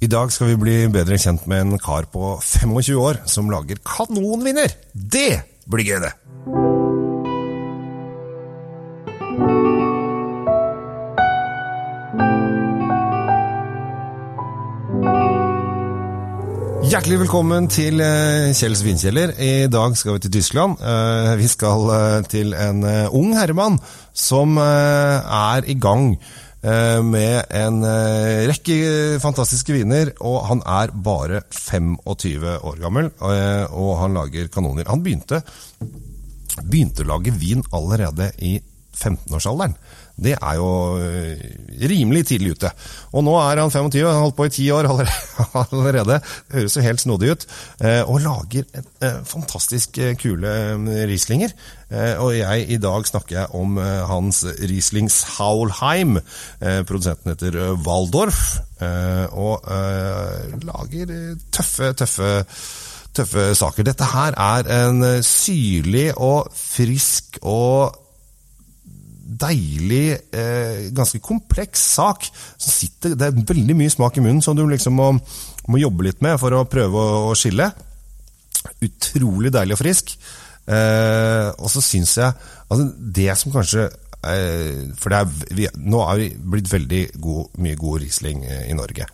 I dag skal vi bli bedre kjent med en kar på 25 år som lager kanonviner. Det blir gøy, det! Hjertelig velkommen til eh, Kjells vinkjeller. I dag skal vi til Tyskland. Eh, Vi skal eh, til en ung herremann som er i gang med en eh, rekke fantastiske viner, og han er bare 25 år gammel, eh, og han lager kanoner. Han begynte, begynte å lage vin allerede i 15-årsalderen. Det er jo eh, rimelig tidlig ute. Og nå er han 25, han har holdt på i 10 år allerede. Det høres jo helt snodig ut. eh, Og lager eh, fantastisk kule Rieslinger. Og jeg, i dag snakker jeg om hans Riesling Saulheim. Eh, Produsenten heter Waldorf. Og lager tøffe, tøffe tøffe saker. Dette her er en syrlig og frisk og deilig, eh, ganske kompleks sak. Sitter, det er veldig mye smak i munnen som du liksom må, må jobbe litt med for å prøve å, å skille. Utrolig deilig og frisk. Eh, og så syns jeg altså Det som kanskje For det er, vi, nå er vi blitt veldig god, mye god Riesling eh, i Norge.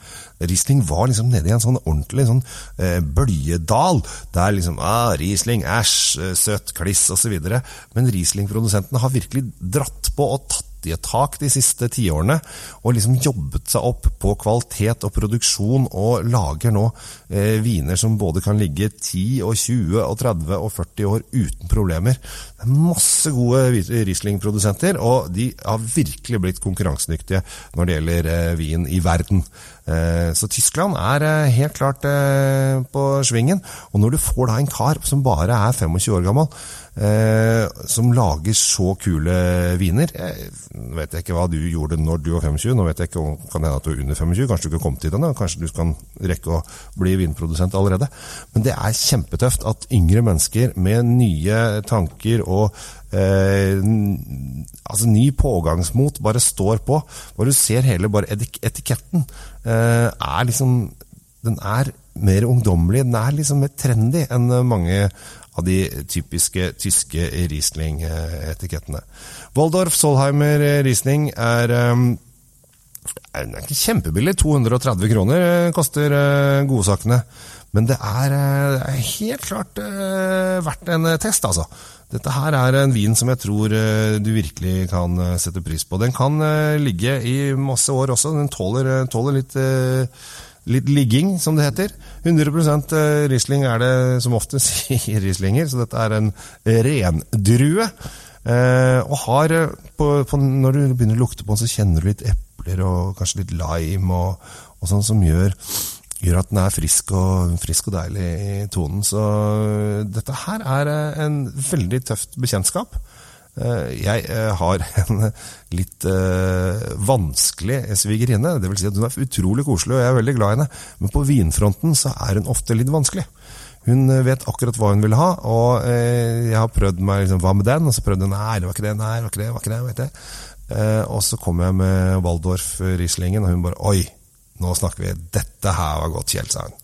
Riesling var liksom nede i en sånn ordentlig sånn eh, bøljedal. Der liksom ah, Riesling, æsj, eh, søt kliss osv. Men Riesling-produsentene har virkelig dratt på og tatt et tak de siste tiårene, og liksom jobbet seg opp på kvalitet og produksjon, og lager nå eh, viner som både kan ligge 10 og 20 og 30 og 40 år uten problemer. Det er masse gode Riesling-produsenter, og de har virkelig blitt konkurransedyktige når det gjelder eh, vin i verden. Eh, Så Tyskland er eh, helt klart eh, på svingen. Og når du får da en kar som bare er 25 år gammel, eh, som lager så kule viner Nå vet jeg ikke hva du gjorde når du var 25, nå vet jeg ikke om kan hende at du er under 25, kanskje du ikke har kommet dit ennå, kanskje du kan rekke å bli vinprodusent allerede. Men det er kjempetøft at yngre mennesker med nye tanker og eh, altså ny pågangsmot bare står på. Bare du ser hele bare etiketten, eh, er liksom Den er mer ungdommelig, den er liksom mer trendy enn mange av de typiske tyske Riesling-etikettene. Waldorf Solheimer Riesling er den er ikke kjempebillig. 230 kroner eh, koster eh, godsakene. Men det er, eh, det er helt klart verdt en test, altså. Dette her er en vin som jeg tror du virkelig kan sette pris på. Den kan ligge i masse år også. Den tåler, tåler litt, litt ligging, som det heter. 100 eh, Riesling er det som oftest i Rieslinger, så dette er en rendrue. Eh, og har eh, på, på, Når du begynner å lukte på den, så kjenner du litt epler og kanskje litt lime og, og sånn som gjør, gjør at den er frisk og, frisk og deilig i tonen. Så dette her er en veldig tøft bekjentskap. Eh, Jeg eh, har en litt eh, vanskelig svigerinne. Vil si at hun er utrolig koselig, og jeg er veldig glad i henne. Men på vinfronten så er hun ofte litt vanskelig. Hun vet akkurat hva hun vil ha, og jeg har prøvd meg liksom, hva med den? Og så prøvde hun nei, det var ikke det, nei, det var ikke det, det var ikke det. Vet jeg. Og så kom jeg med Waldorf Rieslingen, og hun bare oi, nå snakker vi, dette her var godt, Kjell, sa hun.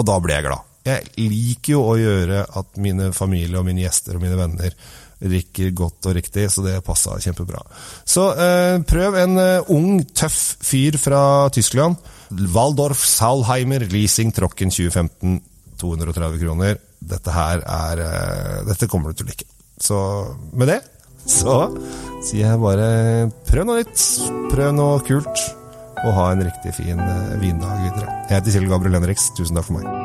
Og da ble jeg glad. Jeg liker jo å gjøre at mine familie og mine gjester og mine venner drikker godt og riktig, så det passa kjempebra. Så eh, prøv en eh, ung, tøff fyr fra Tyskland. Waldorf Salheimer Leasing Trocken 2015. 230 kroner. Dette her er eh, Dette kommer du til å like. Så med det så sier jeg bare prøv noe nytt. Prøv noe kult. Og ha en riktig fin eh, vindag videre. Jeg heter Kjell Gabriel Henriks. Tusen takk for meg.